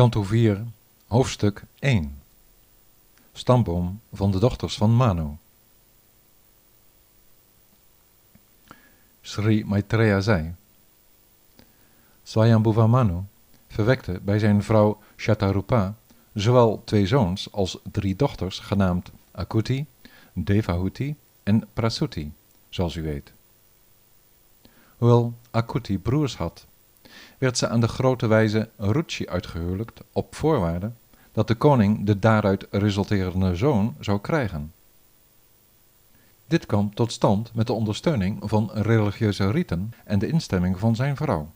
Kanto 4, hoofdstuk 1 Stamboom van de dochters van Manu Sri Maitreya zei Swayambhuva Manu verwekte bij zijn vrouw Shatarupa zowel twee zoons als drie dochters genaamd Akuti, Devahuti en Prasuti, zoals u weet. Hoewel Akuti broers had, werd ze aan de grote wijze Ruchi uitgehuwelijkt op voorwaarde dat de koning de daaruit resulterende zoon zou krijgen. Dit kwam tot stand met de ondersteuning van religieuze riten en de instemming van zijn vrouw.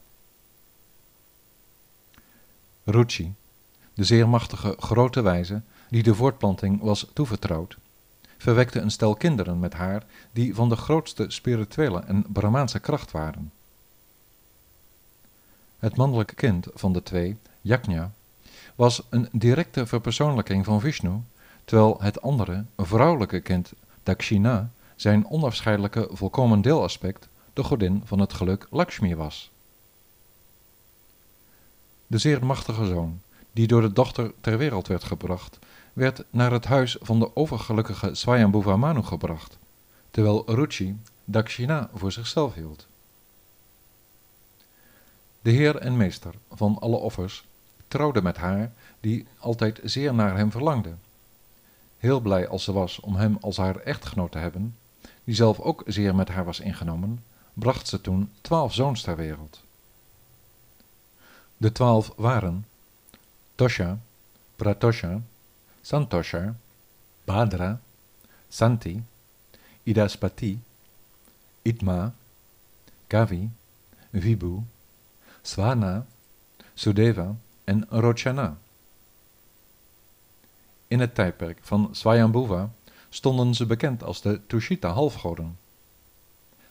Ruchi, de zeer machtige grote wijze die de voortplanting was toevertrouwd, verwekte een stel kinderen met haar die van de grootste spirituele en Brahmaanse kracht waren. Het mannelijke kind van de twee, Yajna, was een directe verpersoonlijking van Vishnu, terwijl het andere, vrouwelijke kind, Dakshina, zijn onafscheidelijke volkomen deelaspect, de godin van het geluk Lakshmi was. De zeer machtige zoon, die door de dochter ter wereld werd gebracht, werd naar het huis van de overgelukkige Swayambhuva Manu gebracht, terwijl Ruchi Dakshina voor zichzelf hield. De heer en meester van alle offers trouwde met haar, die altijd zeer naar hem verlangde. Heel blij als ze was om hem als haar echtgenoot te hebben, die zelf ook zeer met haar was ingenomen, bracht ze toen twaalf zoons ter wereld. De twaalf waren Tosha, Pratosha, Santosha, Badra, Santi, Idaspati, Itma, Kavi, Vibhu, Swana, Sudeva en Rochana. In het tijdperk van Swayambhuva stonden ze bekend als de Tushita-halfgoden.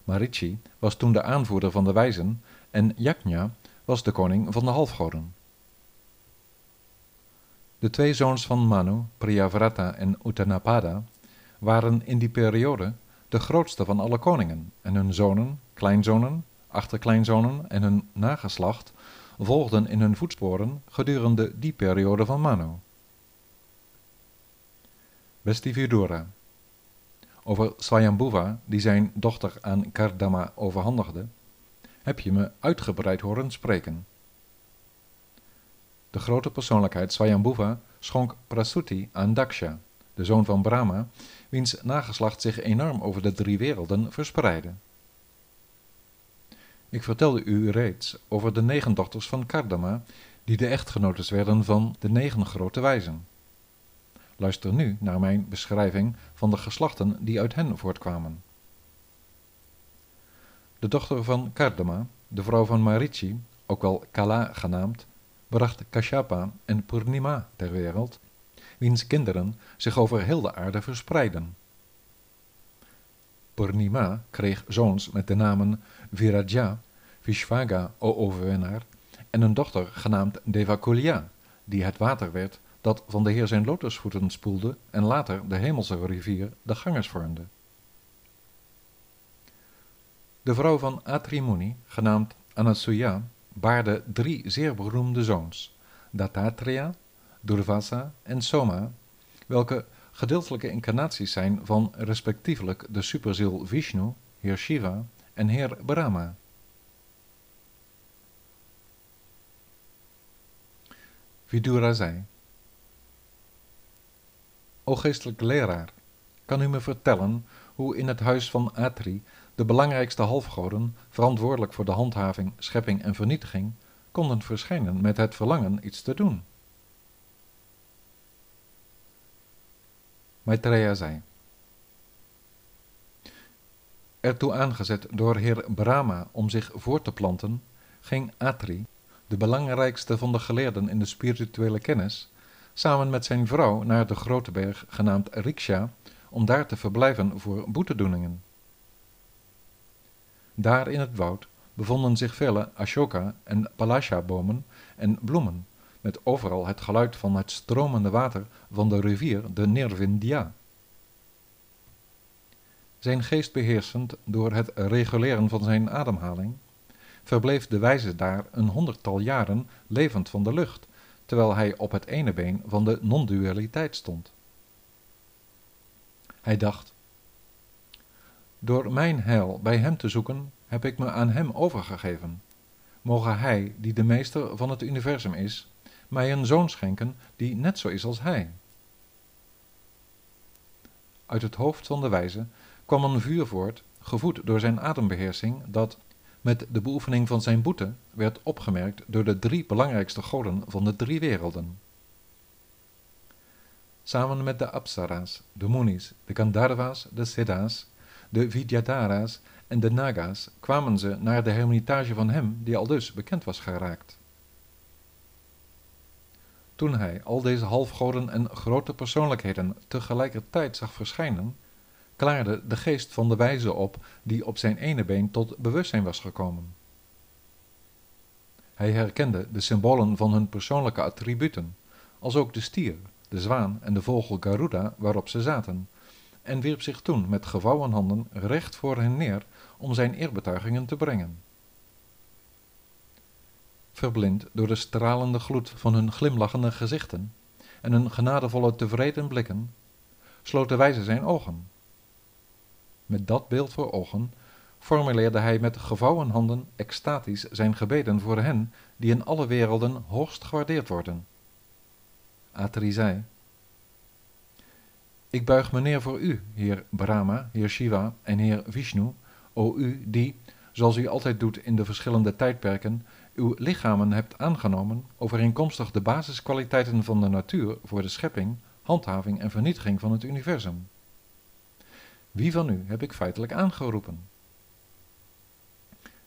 Marichi was toen de aanvoerder van de wijzen en Yajna was de koning van de halfgoden. De twee zoons van Manu, Priyavrata en Uttanapada, waren in die periode de grootste van alle koningen en hun zonen, kleinzonen, achterkleinzonen en hun nageslacht volgden in hun voetsporen gedurende die periode van Manu. Besti Vidura Over Swayambhuva, die zijn dochter aan Kardama overhandigde, heb je me uitgebreid horen spreken. De grote persoonlijkheid Swayambhuva schonk Prasuti aan Daksha, de zoon van Brahma, wiens nageslacht zich enorm over de drie werelden verspreidde. Ik vertelde u reeds over de negen dochters van Kardama, die de echtgenotes werden van de negen grote wijzen. Luister nu naar mijn beschrijving van de geslachten die uit hen voortkwamen. De dochter van Kardama, de vrouw van Marichi, ook wel Kala genaamd, bracht Kashyapa en Purnima ter wereld, wiens kinderen zich over heel de aarde verspreiden. Purnima kreeg zoons met de namen Viraja, Vishvaga, o overwinnaar, en een dochter genaamd Devakulya, die het water werd dat van de heer zijn lotusvoeten spoelde en later de hemelse rivier de Ganges vormde. De vrouw van Atrimuni, genaamd Anasuya, baarde drie zeer beroemde zoons, Dattatreya, Durvasa en Soma, welke gedeeltelijke incarnaties zijn van respectievelijk de superziel Vishnu, heer Shiva en heer Brahma. Vidura zei, O geestelijk leraar, kan u me vertellen hoe in het huis van Atri de belangrijkste halfgoden, verantwoordelijk voor de handhaving, schepping en vernietiging, konden verschijnen met het verlangen iets te doen? Maitreya zei, Ertoe aangezet door heer Brahma om zich voort te planten, ging Atri, de belangrijkste van de geleerden in de spirituele kennis, samen met zijn vrouw naar de grote berg genaamd Riksha, om daar te verblijven voor boetedoeningen. Daar in het woud bevonden zich vele ashoka- en palasha-bomen en bloemen, met overal het geluid van het stromende water van de rivier de Nirvindya. Zijn geest beheersend door het reguleren van zijn ademhaling, verbleef de wijze daar een honderdtal jaren levend van de lucht, terwijl hij op het ene been van de non-dualiteit stond. Hij dacht, door mijn heil bij hem te zoeken, heb ik me aan hem overgegeven. Moge hij, die de meester van het universum is, mij een zoon schenken die net zo is als hij. Uit het hoofd van de wijze kwam een vuur voort, gevoed door zijn adembeheersing, dat, met de beoefening van zijn boete, werd opgemerkt door de drie belangrijkste goden van de drie werelden. Samen met de Apsara's, de Munis, de Gandharva's, de Siddha's, de Vidyadhara's en de Naga's kwamen ze naar de hermitage van hem die al dus bekend was geraakt. Toen hij al deze halfgoden en grote persoonlijkheden tegelijkertijd zag verschijnen, klaarde de geest van de wijze op die op zijn ene been tot bewustzijn was gekomen. Hij herkende de symbolen van hun persoonlijke attributen, als ook de stier, de zwaan en de vogel Garuda waarop ze zaten, en wierp zich toen met gevouwen handen recht voor hen neer om zijn eerbetuigingen te brengen. Verblind door de stralende gloed van hun glimlachende gezichten en hun genadevolle tevreden blikken, sloot de wijze zijn ogen. Met dat beeld voor ogen formuleerde hij met gevouwen handen extatisch zijn gebeden voor hen die in alle werelden hoogst gewaardeerd worden. Atri zei, Ik buig me neer voor u, heer Brahma, heer Shiva en heer Vishnu, o u die, zoals u altijd doet in de verschillende tijdperken, uw lichamen hebt aangenomen overeenkomstig de basiskwaliteiten van de natuur voor de schepping, handhaving en vernietiging van het universum. Wie van u heb ik feitelijk aangeroepen?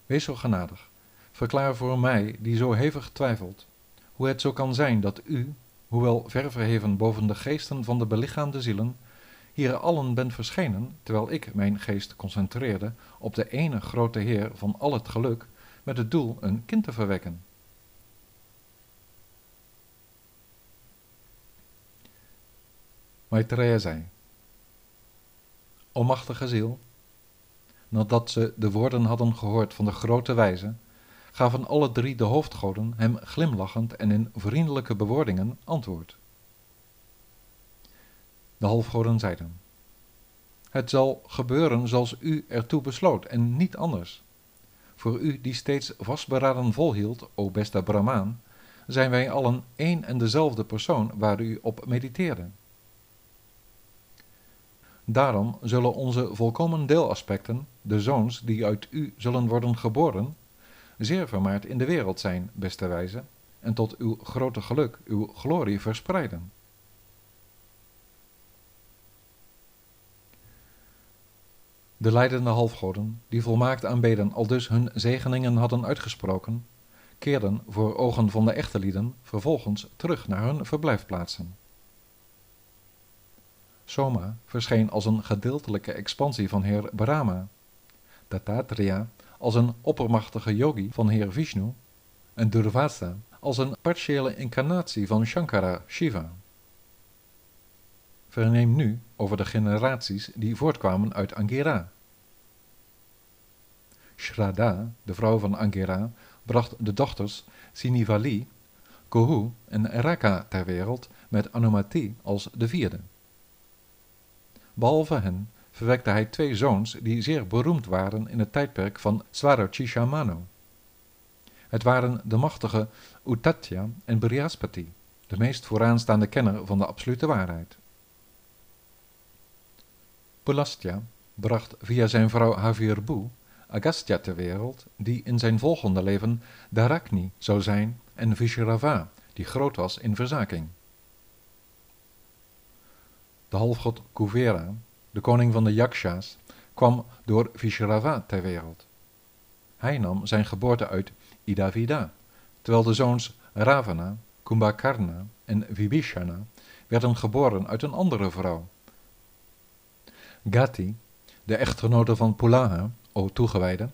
Wees zo genadig, verklaar voor mij, die zo hevig twijfelt, hoe het zo kan zijn dat u, hoewel ver verheven boven de geesten van de belichaamde zielen, hier allen bent verschenen, terwijl ik mijn geest concentreerde op de ene grote Heer van al het geluk, met het doel een kind te verwekken. Maitreya zei, O machtige ziel, nadat ze de woorden hadden gehoord van de grote wijze, gaven alle drie de hoofdgoden hem glimlachend en in vriendelijke bewoordingen antwoord. De halfgoden zeiden, Het zal gebeuren zoals u ertoe besloot en niet anders. Voor u die steeds vastberaden volhield, o beste Brahmaan, zijn wij allen één en dezelfde persoon waar u op mediteerde. Daarom zullen onze volkomen deelaspecten, de zoons die uit u zullen worden geboren, zeer vermaard in de wereld zijn, beste wijze, en tot uw grote geluk uw glorie verspreiden. De leidende halfgoden, die volmaakt aanbeden al dus hun zegeningen hadden uitgesproken, keerden voor ogen van de echte lieden vervolgens terug naar hun verblijfplaatsen. Soma verscheen als een gedeeltelijke expansie van heer Brahma, Dattatreya als een oppermachtige yogi van heer Vishnu en Durvasa als een partiële incarnatie van Shankara, Shiva. Verneem nu over de generaties die voortkwamen uit Angira. Shraddha, de vrouw van Angira, bracht de dochters Sinivali, Kohu en Raka ter wereld met Anumati als de vierde. Behalve hen verwekte hij twee zoons die zeer beroemd waren in het tijdperk van Swarochishamanu. Het waren de machtige Uttatya en Brihaspati, de meest vooraanstaande kenner van de absolute waarheid. Pulastya bracht via zijn vrouw Havirbu Agastya ter wereld, die in zijn volgende leven Darakni zou zijn, en Vishrava, die groot was in verzaking. De halfgod Kuvera, de koning van de Yakshas, kwam door Vishrava ter wereld. Hij nam zijn geboorte uit Idavida, terwijl de zoons Ravana, Kumbhakarna en Vibhishana werden geboren uit een andere vrouw. Gati, de echtgenote van Pulaha, o toegewijde,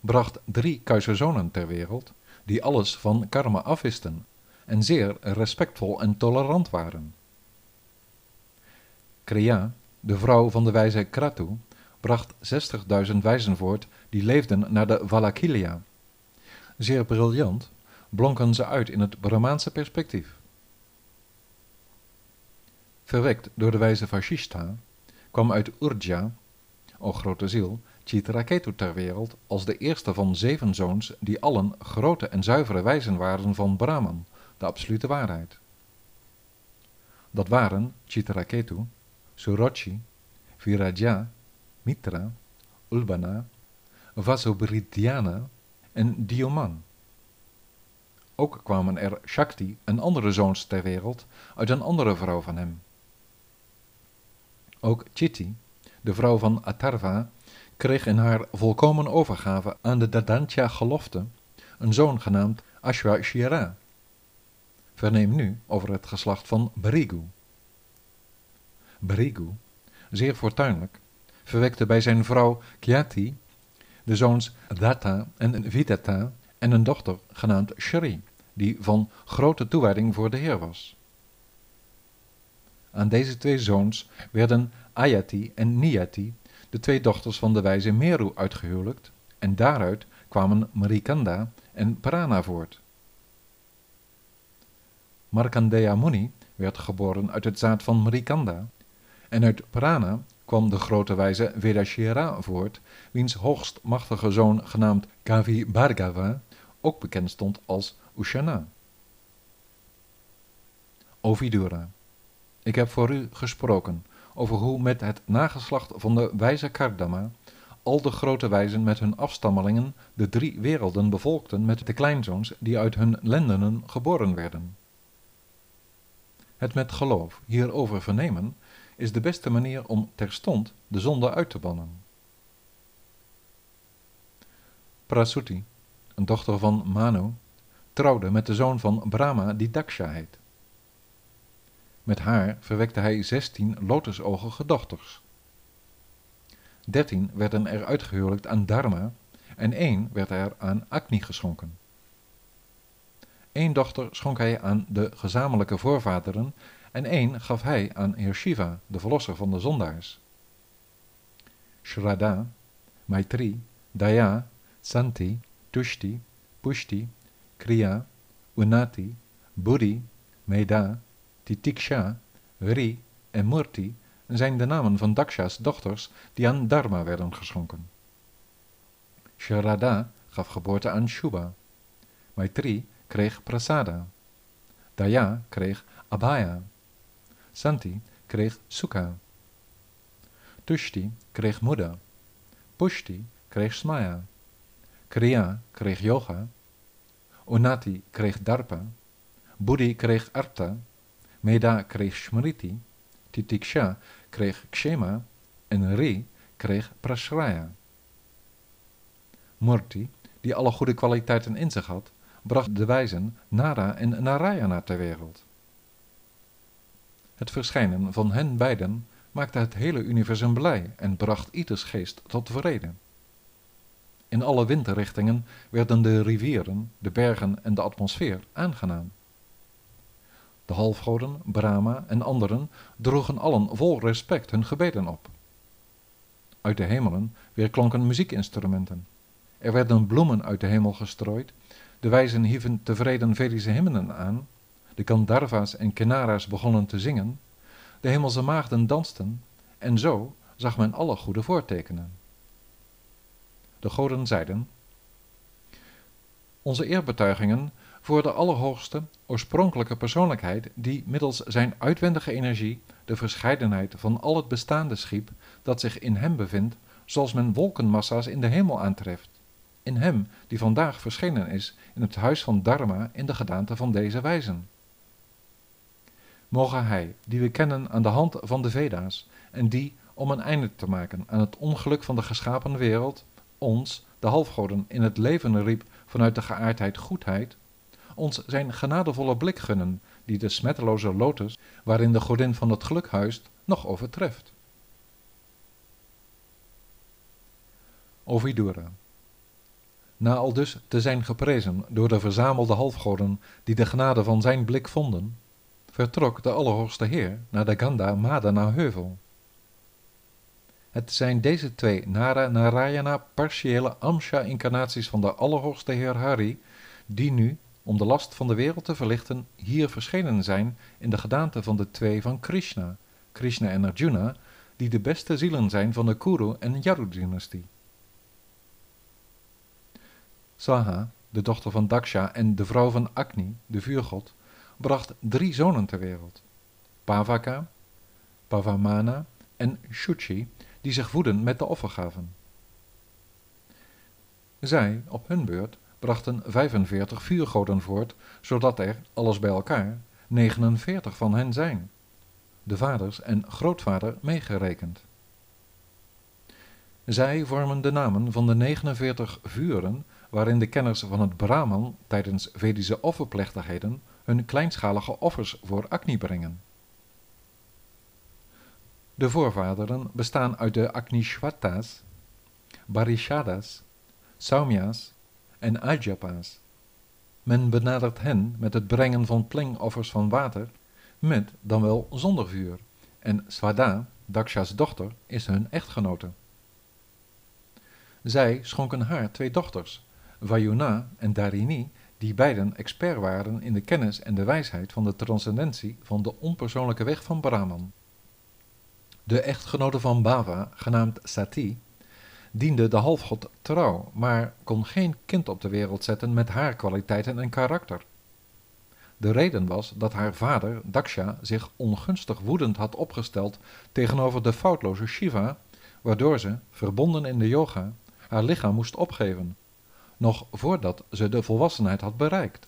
bracht drie kuiserzonen ter wereld, die alles van karma afwisten en zeer respectvol en tolerant waren. Kriya, de vrouw van de wijze Kratu, bracht 60.000 wijzen voort die leefden naar de Valakilia. Zeer briljant blonken ze uit in het Brahmaanse perspectief, verwekt door de wijze Vashishta, kwam uit Urja, o grote ziel, Chitraketu ter wereld als de eerste van zeven zoons die allen grote en zuivere wijzen waren van Brahman, de absolute waarheid. Dat waren Chitraketu, Surochi, Viraja, Mitra, Ulbana, Vasubridhyana en Dioman. Ook kwamen er Shakti en andere zoons ter wereld uit een andere vrouw van hem. Ook Chitti, de vrouw van Atharva, kreeg in haar volkomen overgave aan de Dadantya gelofte een zoon genaamd Ashwashira. Verneem nu over het geslacht van Berigu. Berigu, zeer fortuinlijk, verwekte bij zijn vrouw Kyati de zoons Datta en Vidata en een dochter genaamd Shri, die van grote toewijding voor de Heer was. Aan deze twee zoons werden Ayati en Niyati, de twee dochters van de wijze Meru, uitgehuwelijkt, en daaruit kwamen Marikanda en Prana voort. Markandeya Muni werd geboren uit het zaad van Marikanda, en uit Prana kwam de grote wijze Vedashira voort, wiens hoogst machtige zoon genaamd Kavi Bhargava ook bekend stond als Ushana. Ovidura. Ik heb voor u gesproken over hoe met het nageslacht van de wijze Kardama al de grote wijzen met hun afstammelingen de drie werelden bevolkten met de kleinzoons die uit hun lendenen geboren werden. Het met geloof hierover vernemen is de beste manier om terstond de zonde uit te bannen. Prasuti, een dochter van Manu, trouwde met de zoon van Brahma die Daksha heet. Met haar verwekte hij zestien lotusogige dochters. Dertien werden er uitgehuwelijkt aan Dharma en één werd er aan Agni geschonken. Eén dochter schonk hij aan de gezamenlijke voorvaderen en één gaf hij aan Heer Shiva, de verlosser van de zondaars. Shraddha, Maitri, Daya, Santi, Tushti, Pushti, Kriya, Unati, Buddhi, Meda, Titiksha, Ri en Murti zijn de namen van Daksha's dochters die aan Dharma werden geschonken. Shraddha gaf geboorte aan Shubha. Maitri kreeg Prasada. Daya kreeg Abhaya. Santi kreeg Sukha. Tushti kreeg Muda. Pushti kreeg Smaya. Kriya kreeg Yoga. Unati kreeg Darpa. Buddhi kreeg Arta. Meda kreeg Smriti. Titiksha kreeg Kshema. En Ri kreeg Prashraya. Murti, die alle goede kwaliteiten in zich had, bracht de wijzen Nara en Narayana ter wereld. Het verschijnen van hen beiden maakte het hele universum blij en bracht ieders geest tot vrede. In alle windrichtingen werden de rivieren, de bergen en de atmosfeer aangenaam. De halfgoden, Brahma en anderen droegen allen vol respect hun gebeden op. Uit de hemelen weerklonken muziekinstrumenten. Er werden bloemen uit de hemel gestrooid, de wijzen hieven tevreden Vedische hymnen aan de Gandharva's en Kenara's begonnen te zingen, de hemelse maagden dansten, en zo zag men alle goede voortekenen. De goden zeiden, onze eerbetuigingen voor de allerhoogste, oorspronkelijke persoonlijkheid die middels zijn uitwendige energie de verscheidenheid van al het bestaande schiep dat zich in hem bevindt, zoals men wolkenmassa's in de hemel aantreft. In hem die vandaag verschenen is in het huis van Dharma in de gedaante van deze wijzen. Mogen hij, die we kennen aan de hand van de Veda's, en die, om een einde te maken aan het ongeluk van de geschapen wereld, ons, de halfgoden, in het leven riep vanuit de geaardheid goedheid, ons zijn genadevolle blik gunnen, die de smetteloze lotus, waarin de godin van het geluk huist, nog overtreft. Ovidura. Na al dus te zijn geprezen door de verzamelde halfgoden die de genade van zijn blik vonden, vertrok de Allerhoogste Heer naar de Ganda Madana heuvel. Het zijn deze twee Nara Narayana partiële Amsha-incarnaties van de Allerhoogste Heer Hari, die nu, om de last van de wereld te verlichten, hier verschenen zijn in de gedaante van de twee van Krishna, Krishna en Arjuna, die de beste zielen zijn van de Kuru- en Yaru-dynastie. Saha, de dochter van Daksha en de vrouw van Agni, de vuurgod, bracht drie zonen ter wereld. Pavaka, Pavamana en Shuchi, die zich voeden met de offergaven. Zij, op hun beurt, brachten 45 vuurgoden voort, zodat er, alles bij elkaar, 49 van hen zijn, de vaders en grootvader meegerekend. Zij vormen de namen van de 49 vuren waarin de kenners van het Brahman tijdens Vedische offerplechtigheden hun kleinschalige offers voor Agni brengen. De voorvaderen bestaan uit de Agnishwatas, Barishadas, Saumya's en Ajapa's. Men benadert hen met het brengen van plengoffers van water, met dan wel zonder vuur, en Swada, Daksha's dochter, is hun echtgenote. Zij schonken haar twee dochters, Vayuna en Darini, die beiden expert waren in de kennis en de wijsheid van de transcendentie van de onpersoonlijke weg van Brahman. De echtgenote van Bava, genaamd Sati, diende de halfgod trouw, maar kon geen kind op de wereld zetten met haar kwaliteiten en karakter. De reden was dat haar vader, Daksha, zich ongunstig woedend had opgesteld tegenover de foutloze Shiva, waardoor ze, verbonden in de yoga, haar lichaam moest opgeven, nog voordat ze de volwassenheid had bereikt.